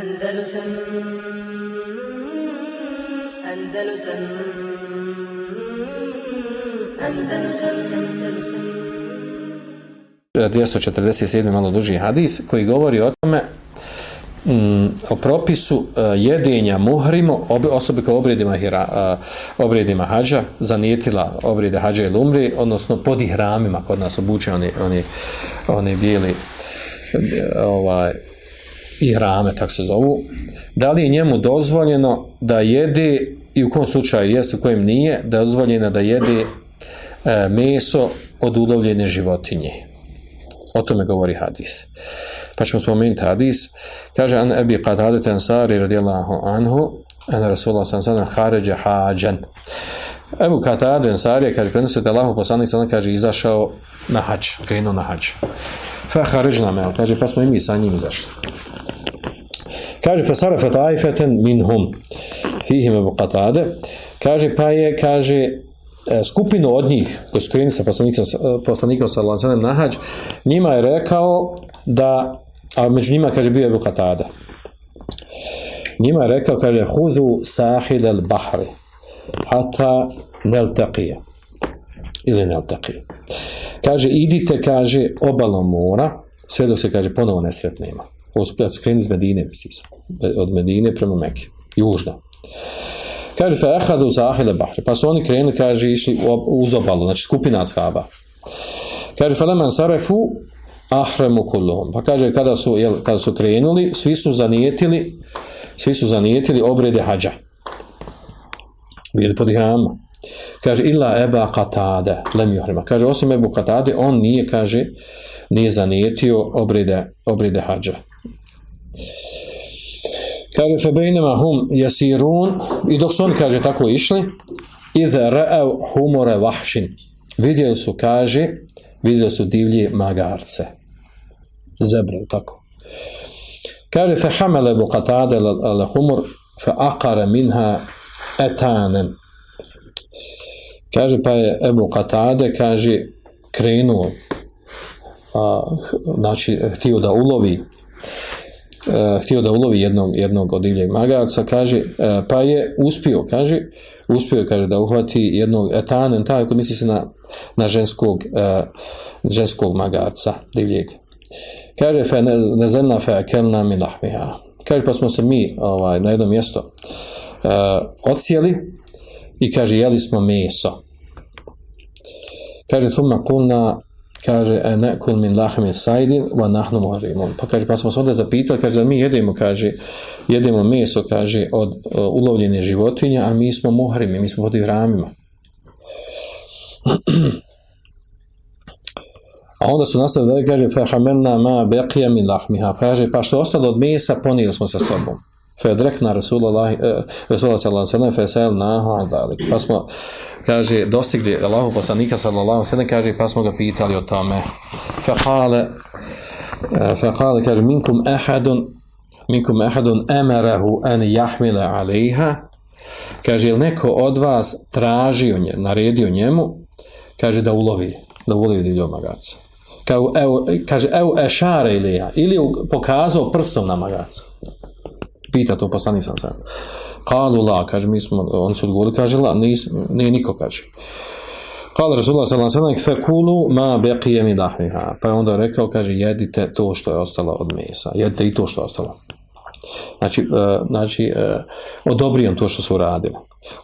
Andalusam Andalusam Andalusam Andalusam 247. malo duži hadis koji govori o tome mm, o propisu jedenja muhrimu ob, osobi kao obredima, hira, uh, obredima hađa zanijetila obrede hađa ili umri odnosno pod ihramima kod nas obuče oni, oni, oni bijeli ovaj, ihrame tak se zovu da li je njemu dozvoljeno da jede i u kom slučaju jest u kojem nije da je dozvoljeno da jede uh, meso od ulovljene životinje O tome govori hadis. Pa ćemo spomenuti hadis. Kaže, an ebi qatadet ansari radijallahu anhu, an Rasulullah sam sadam haređa hađan. Ebu qatadet ansari, kaže, prenosio da Allahu poslanik sadam, kaže, izašao na hađ, krenuo na hađ. Fa haređna me, kaže, pa smo i mi sa njim izašli. Kaže, fa sarafa taifeten minhum, fihim ebu qatade, kaže, pa je, kaže, E, skupinu od njih koji su krenuli sa poslanikom, poslanikom sa Lancanem na hađ, njima je rekao da, a među njima kaže bio je Bukatada. Njima je rekao, kaže, huzu sahil el bahri, hata nel taqije. Ili nel taqije. Kaže, idite, kaže, obalom mora, sve dok se, kaže, ponovo nesretnima. Su krenuli iz Medine, misli od Medine prema Mekke, južno. Kaže, fe ehadu zahile bahre. Pa su oni krenuli, kaže, išli uz obalu, znači skupina ashaba. Kaže, fe leman sarefu ahremu kulluhum. Pa kaže, kada su, jel, kada su krenuli, svi su zanijetili, svi su zanijetili obrede hađa. Bili pod ihrama. Kaže, illa eba katade, lem juhrima. Kaže, osim ebu katade, on nije, kaže, nije zanijetio obrede, obrede hađa. Kaže, fe bejnema hum jasirun, i dok su oni, kaže, tako išli, idhe ra'av humore vahšin. Vidjeli su, kaže, vidjeli su divlje magarce. Zebre, tako. Kaže, fe hamele bu katade ale humor, fe akare minha etanen. Kaže, pa je Ebu Katade, kaže, krenuo, a, znači, htio da ulovi htio da ulovi jednog, jednog od divljeg magarca, kaže, uh, pa je uspio, kaže, uspio kaže, da uhvati jednog etanen, tako misli se na, na ženskog, uh, ženskog magarca, divljeg. Kaže, fe ne, ne fe akelna mi lahmiha. Kaže, pa smo se mi ovaj, na jedno mjesto uh, odsjeli i kaže, jeli smo meso. Kaže, thumma kulna kaže e kul min lahmi sajdin wa nahnu muhrimun. Pa kaže pa smo se onda zapitali kaže mi jedemo kaže jedemo meso kaže od uh, ulovljene životinje a mi smo muhrimi mi smo pod ihramima. A onda su nastavili da kaže fa ma baqiya min lahmiha. Kaže pa što ostalo od mesa ponijeli smo sa sobom Fedrekna Rasulullah sallallahu alejhi ve fesel nahu adalik. Pa smo kaže dostigli Allahu poslanika sallallahu alejhi ve sellem kaže pa smo ga pitali o tome. Fa qala fa qala kaže minkum ahadun minkum ahadun amarahu an yahmila alejha kaže jel neko od vas tražio nje, naredio njemu? Kaže da ulovi da ulovi divljo magarca kao, evo, kaže evo ešare ili ja ili pokazao prstom na magarca pita to poslanik sam sam. Kalu la, kaže, mi smo, oni su odgovorili, kaže, la, nis, nije niko, kaže. Kala Rasulullah sallam, fekulu ma beqije mi lahmiha. Pa je onda rekao, kaže, jedite to što je ostalo od mesa. Jedite i to što je ostalo. Znači, uh, znači uh, odobrio to što su uradili.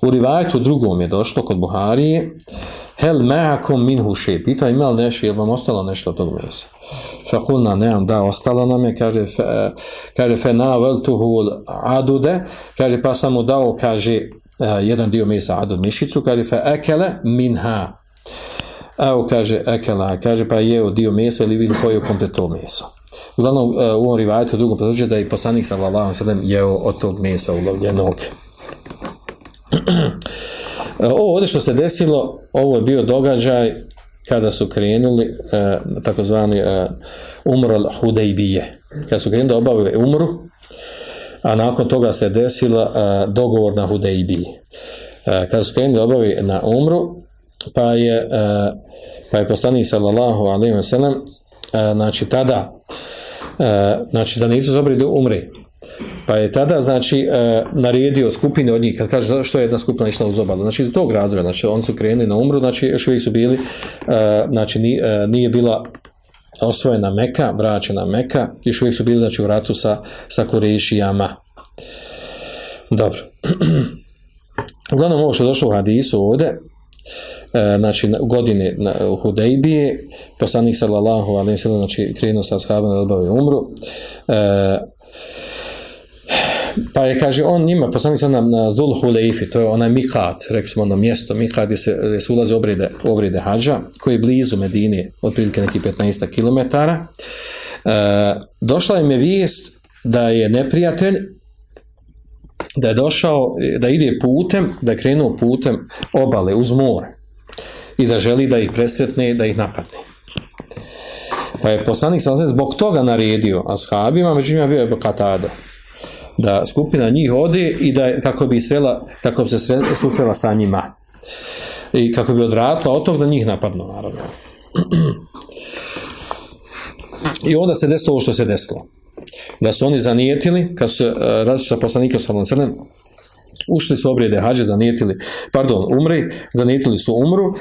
U rivajetu drugom je došlo kod Buharije, hel ma'akum minhu še, pita ima li nešto, je vam ostalo nešto od tog mesa? Fakulna, nemam, da, ostalo nam je, kaže, fe, kaže, fe na adude, kaže, pa sam mu dao, kaže, jedan dio mesa adud mišicu, kaže, fe ekele minha. Evo, kaže, ekela, kaže, pa jeo dio mesa ili vidim pojeo kompletno meso. Uglavnom, u ovom rivajetu drugom potvrđuje da je poslanik sa Allahom sadem jeo od tog mesa ulovljenog. Ovo ovdje što se desilo, ovo je bio događaj kada su krenuli uh, takozvani umr al-Hudejbije. Kada su krenuli da obavili umru, a nakon toga se desila dogovor na Hudejbiji. Kada su krenuli da obavili na umru, pa je, pa je poslanik sallallahu alaihi wa sallam, znači tada, znači za nisu zobrili umri, Pa je tada, znači, e, naredio skupine od njih, kad kaže što je jedna skupina išla uz obalu, znači iz tog razloga, znači oni su krenuli na umru, znači još uvijek su bili, e, znači nije, e, bila osvojena Meka, vraćena Meka, još uvijek su bili, znači, u ratu sa, sa Kurešijama. Dobro. Uglavnom, ovo što je došlo u hadisu ovdje, e, znači u godini na, u Hudejbije, poslanik sallallahu alaihi sallam, znači krenuo sa ashabom da odbave umru, e, pa je, kaže, on njima, poslanik sam na, Dhul Hulejfi, to je onaj Mikat, rekli smo ono mjesto, Mikat gdje se, gdje se ulaze obride, obride hađa, koji je blizu Medine, otprilike neki 15 km. E, došla im je vijest da je neprijatelj da je došao, da ide putem, da je krenuo putem obale uz more i da želi da ih presretne, da ih napadne. Pa je poslanik sam zbog toga naredio ashabima, među njima bio je Katada, da skupina njih ode i da kako bi srela, kako bi se sre, susrela sa njima. I kako bi odvratila od tog da njih napadnu, naravno. I onda se desilo ovo što se desilo. Da su oni zanijetili, kad su uh, različita poslanika sa ušli su obrijede hađe, zanijetili, pardon, umri, zanijetili su umru, uh,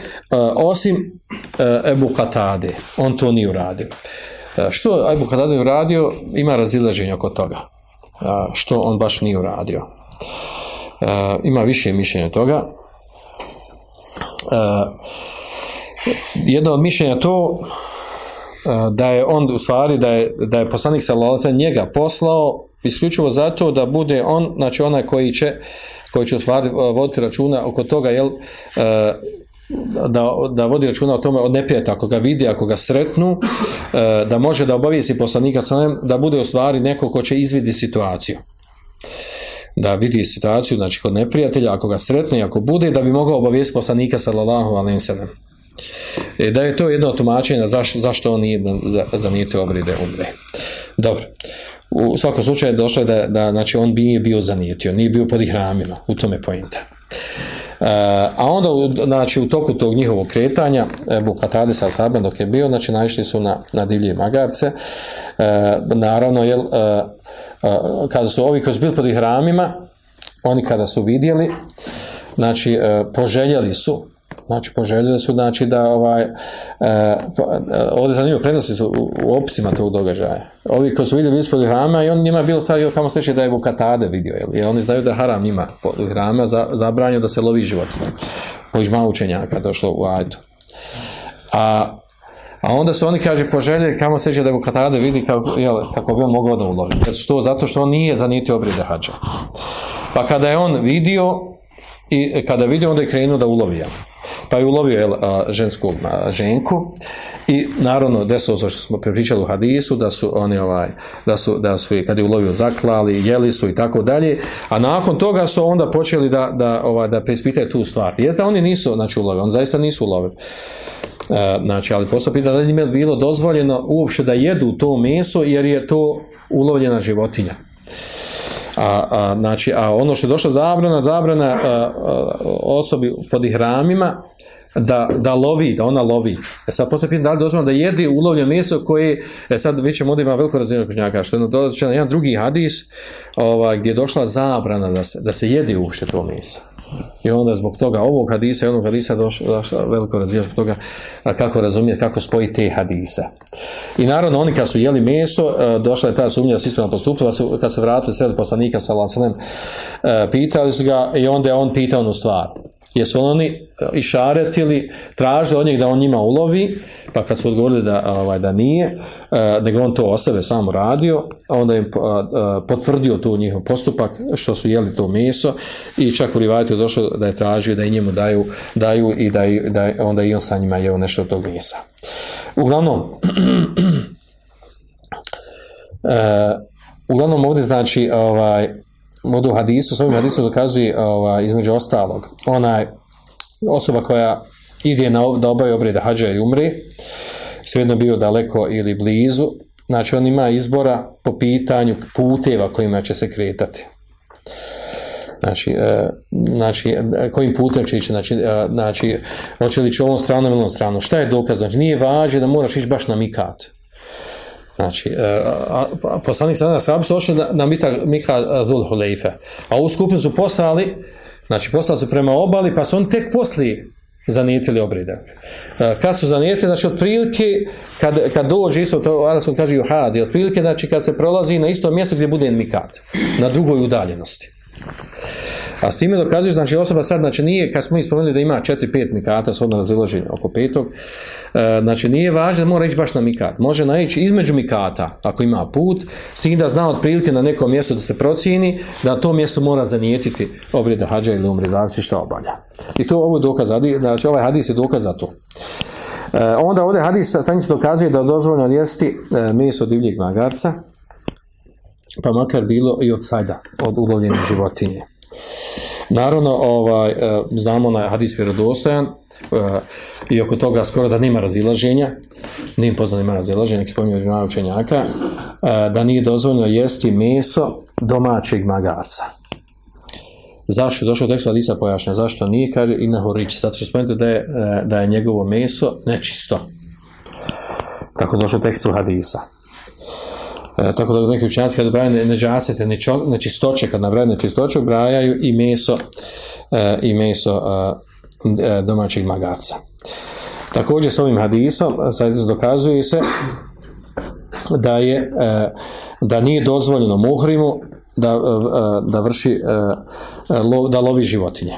osim uh, Ebu Katade, on to nije uradio. Uh, što Ebu Katade uradio, ima razilaženja oko toga što on baš nije uradio. Ima više mišljenja toga. Jedno od mišljenja to da je on u stvari da je, da je poslanik sallallahu njega poslao isključivo zato da bude on, znači onaj koji će koji će stvari voditi računa oko toga jel da, da vodi računa o tome od neprijata, ako ga vidi, ako ga sretnu, e, da može da obavijesi poslanika sa da bude u stvari neko ko će izvidi situaciju. Da vidi situaciju, znači kod neprijatelja, ako ga sretne, ako bude, da bi mogao obavijesti poslanika sallallahu alaihi sallam. E, da je to jedno tumačenje zaš, zašto on nije za, za nije te obride umre. Dobro. U svakom slučaju došlo je da, da znači, on bi nije bio zanijetio, nije bio pod ihramima, u tome pojenta. Uh, a onda znači, u toku tog njihovog kretanja Ebu Katade sa Ashabem dok je bio, znači naišli su na, na divlje magarce uh, naravno jel, uh, uh, kada su ovi koji su bili pod hramima oni kada su vidjeli znači uh, poželjeli su znači poželjeli su znači da ovaj e, ovdje zanimljivo prenosi su u, u opisima tog događaja ovi koji su vidjeli ispod hrama i on njima bilo stavio kamo sliči da je Vukatade vidio jel? jer oni znaju da haram njima pod hrama za, zabranio da se lovi život po ižma učenjaka došlo u ajdu a A onda su oni, kaže, poželjeli kamo seđe da je Vukatade vidi kako, jel, kako bi on mogao da ulovi. Što? Zato što on nije zanitio obride hađa. Pa kada je on vidio, i kada je vidio, onda je krenuo da ulovi. Jel pa je ulovio jel, žensku ženku. I naravno desilo se što smo prepričali u hadisu da su oni ovaj da su da su kad je ulovio zaklali jeli su i tako dalje. A nakon toga su onda počeli da da ovaj da preispitaju tu stvar. Jest da oni nisu znači ulovili on zaista nisu ulovili. E, znači ali posle pita da njima bilo dozvoljeno uopšte da jedu to meso jer je to ulovljena životinja A, a, znači, a ono što je došlo zabrana, zabrana a, osobi pod ihramima, da, da lovi, da ona lovi. E sad posle pitan da li dozvoljeno da jede ulovljeno meso koje, e sad vi ćemo ovdje ima veliko razvijenje kućnjaka, što je dođe na jedan drugi hadis ovaj, gdje je došla zabrana da se, da se jede uopšte to meso. I onda zbog toga ovog hadisa i onog hadisa došla veliko razvijenje zbog toga kako razumijeti, kako spoji te hadisa. I naravno oni kad su jeli meso, e, došla je ta sumnja da se ispravno postupila, su, kad se vratili sred poslanika sa e, pitali su ga i onda je on pitao onu stvar jesu oni e, išaretili, tražili od da on njima ulovi, pa kad su odgovorili da, ovaj, da nije, e, nego on to o sebe samo radio, onda im e, potvrdio tu njihov postupak, što su jeli to meso, i čak u rivajtu je došlo da je tražio da i njemu daju, daju i da, da onda i on sa njima jeo nešto od tog mesa. Uglavnom, uglavnom ovdje znači, ovaj, modu hadisu, s ovim hadisom dokazuje ova, između ostalog, onaj osoba koja ide na, da obaje obreda hađa i umri, svejedno bio daleko ili blizu, znači on ima izbora po pitanju puteva kojima će se kretati. Znači, e, znači kojim putem će ići, znači, e, znači hoće li će ovom stranom ili ovom stranom. Šta je dokaz? Znači, nije važno da moraš ići baš na mikat Znači, e, poslanik sada na sahabi su ošli na, na Mita, Mika Zul Hulejfe. A ovu skupinu su poslali, znači poslali su prema obali, pa su oni tek poslije zanijetili obride. E, Kad su zanijetili, znači otprilike, kad, kad dođe isto, to arabskom kaže juhadi, otprilike, znači kad se prolazi na isto mjesto gdje bude mikat, na drugoj udaljenosti. A s time dokazuje, znači osoba sad, znači nije, kad smo mi spomenuli da ima 4-5 mikata, shodno razilaženje oko petog, e, znači nije važno da mora ići baš na mikat. Može naići između mikata, ako ima put, s tim da zna otprilike na nekom mjestu da se procijeni, da to mjesto mora zanijetiti obrijeda hađa ili umri, zavisi što obavlja. I to ovo je dokaz, znači ovaj hadis je dokaz za to. E, onda ovdje hadis sa njim se dokazuje da je dozvoljeno jesti e, meso divljeg magarca, pa makar bilo i od sajda, od ulovljene životinje. Naravno, ovaj, e, znamo na hadis vjerodostojan e, i oko toga skoro da nema razilaženja, nije poznat nema razilaženja, neki spominju učenjaka, e, da nije dozvoljeno jesti meso domaćeg magarca. Zašto? Došlo u tekstu Hadisa pojašnja. Zašto nije? Kaže Ina Horić. Zato što spomenuti da je, da je njegovo meso nečisto. Tako došlo u tekstu Hadisa. E, tako da neki učenjaci kad ubrajaju neđasete, nečo- nečistoće, kad nabrajaju nečistoće, ubrajaju i meso, e, i meso e, e, domaćeg magarca. Također s ovim hadisom e, sad dokazuje se da je e, da nije dozvoljeno muhrimu da, e, e, da vrši e, e, da lovi životinje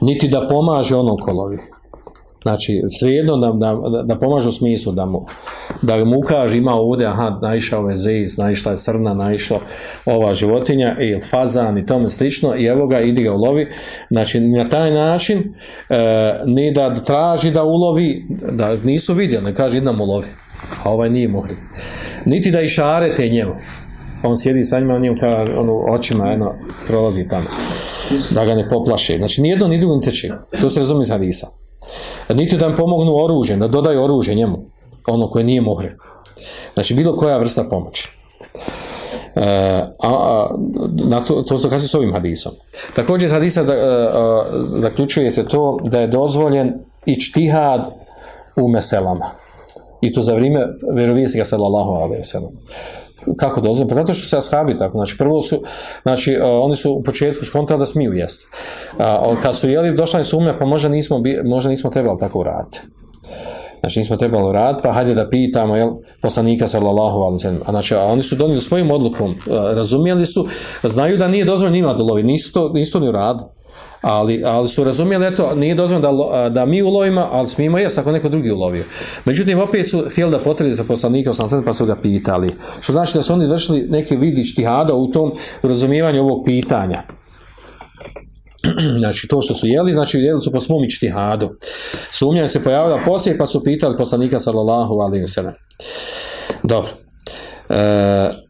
niti da pomaže onom ko lovi znači svejedno da, da, da pomaže u smislu da mu da mu ukaže ima ovdje aha naišao je zez, naišla je srna naišla ova životinja ili fazan i tome slično i evo ga idi ga ulovi. Znači na taj način e, ni da traži da ulovi da nisu vidjeli, kaže idem ulovi. A ovaj nije mogli. Niti da išarete njemu. On sjedi sa njima, on njemu kao ono, očima jedno prolazi tamo da ga ne poplaše. Znači nijedno ni drugo ne teče. To se razumije iz hadisa niti da im pomognu oružjem, da dodaju oružje njemu, ono koje nije mohre. Znači, bilo koja vrsta pomoći. E, a, a na to, to se dokazuje s ovim hadisom. Također iz hadisa da, a, a, zaključuje se to da je dozvoljen i čtihad u meselama. I to za vrijeme vjerovijesnika sallallahu alaihi sallam. Kako dozvoljeno? Pa zato što se ashabi tako, znači prvo su, znači uh, oni su u početku skontali da smiju jesti. Kad su jeli, došla im sumnja, pa možda nismo, možda nismo trebali tako uraditi. Znači nismo trebali uraditi, pa hajde da pitamo, jel, poslanika sallallahu alaihi. A znači, oni su donijeli svojim odlukom, uh, razumijeli su, znaju da nije dozvoljeno njima da lovi, nisu to, nisu to ni uradili. Ali, ali su razumjeli, eto, nije dozvoljeno da, da mi ulovimo, ali smijemo jesti ako neko drugi ulovio. Međutim, opet su htjeli da potvrdi za poslanika, pa su ga pitali. Što znači da su oni vršili neke vidi štihada u tom razumijevanju ovog pitanja. znači to što su jeli, znači jeli su po svom ičtihadu. Sumnja se pojavila poslije pa su pitali poslanika sallallahu alaihi sallam. Dobro. E,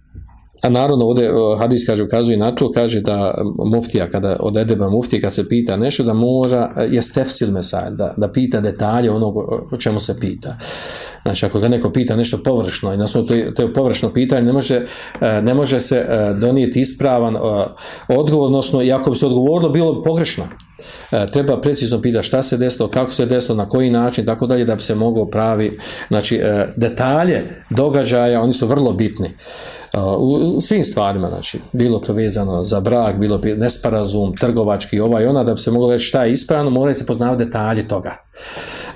a naravno ovdje e, hadis kaže ukazuje na to, kaže da muftija, kada od edeba muftija, kad se pita nešto, da mora, e, je stefsil mesaj, da, da pita detalje onog o čemu se pita. Znači, ako ga neko pita nešto površno i na osnovu to, to je površno pitanje, ne može, e, ne može se e, donijeti ispravan e, odgovor, odnosno, i ako bi se odgovorilo, bilo bi pogrešno. Treba precizno pitati šta se desilo, kako se desilo, na koji način, tako dalje, da bi se moglo pravi, znači, detalje događaja, oni su vrlo bitni u, svim stvarima, znači, bilo to vezano za brak, bilo bi nesporazum, trgovački, ovaj, ona, da bi se moglo reći šta je ispravno, moraju se poznavati detalje toga.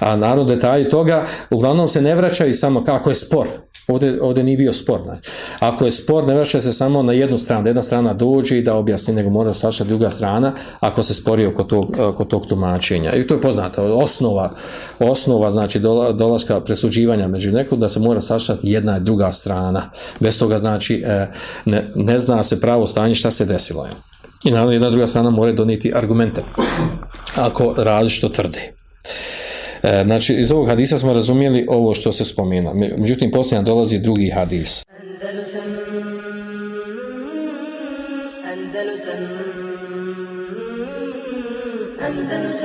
A naravno, detalji toga, uglavnom se ne vraćaju samo kako je spor, Ovdje, ovdje nije bio spor. Znači. Ako je spor, ne vraća se samo na jednu stranu, jedna strana dođe i da objasni, nego mora sašati druga strana, ako se spori oko tog, oko tog tumačenja. I to je poznato. Osnova, osnova znači dola, dolaska presuđivanja među nekom, da se mora sašati jedna i druga strana. Bez toga, znači, e, ne, ne zna se pravo stanje šta se desilo. I naravno, jedna druga strana mora doniti argumente, ako različito tvrde. E, znači, iz ovog hadisa smo razumijeli ovo što se spomena. Međutim, poslije nam dolazi drugi hadis. Andalusam Andalusam Andalusam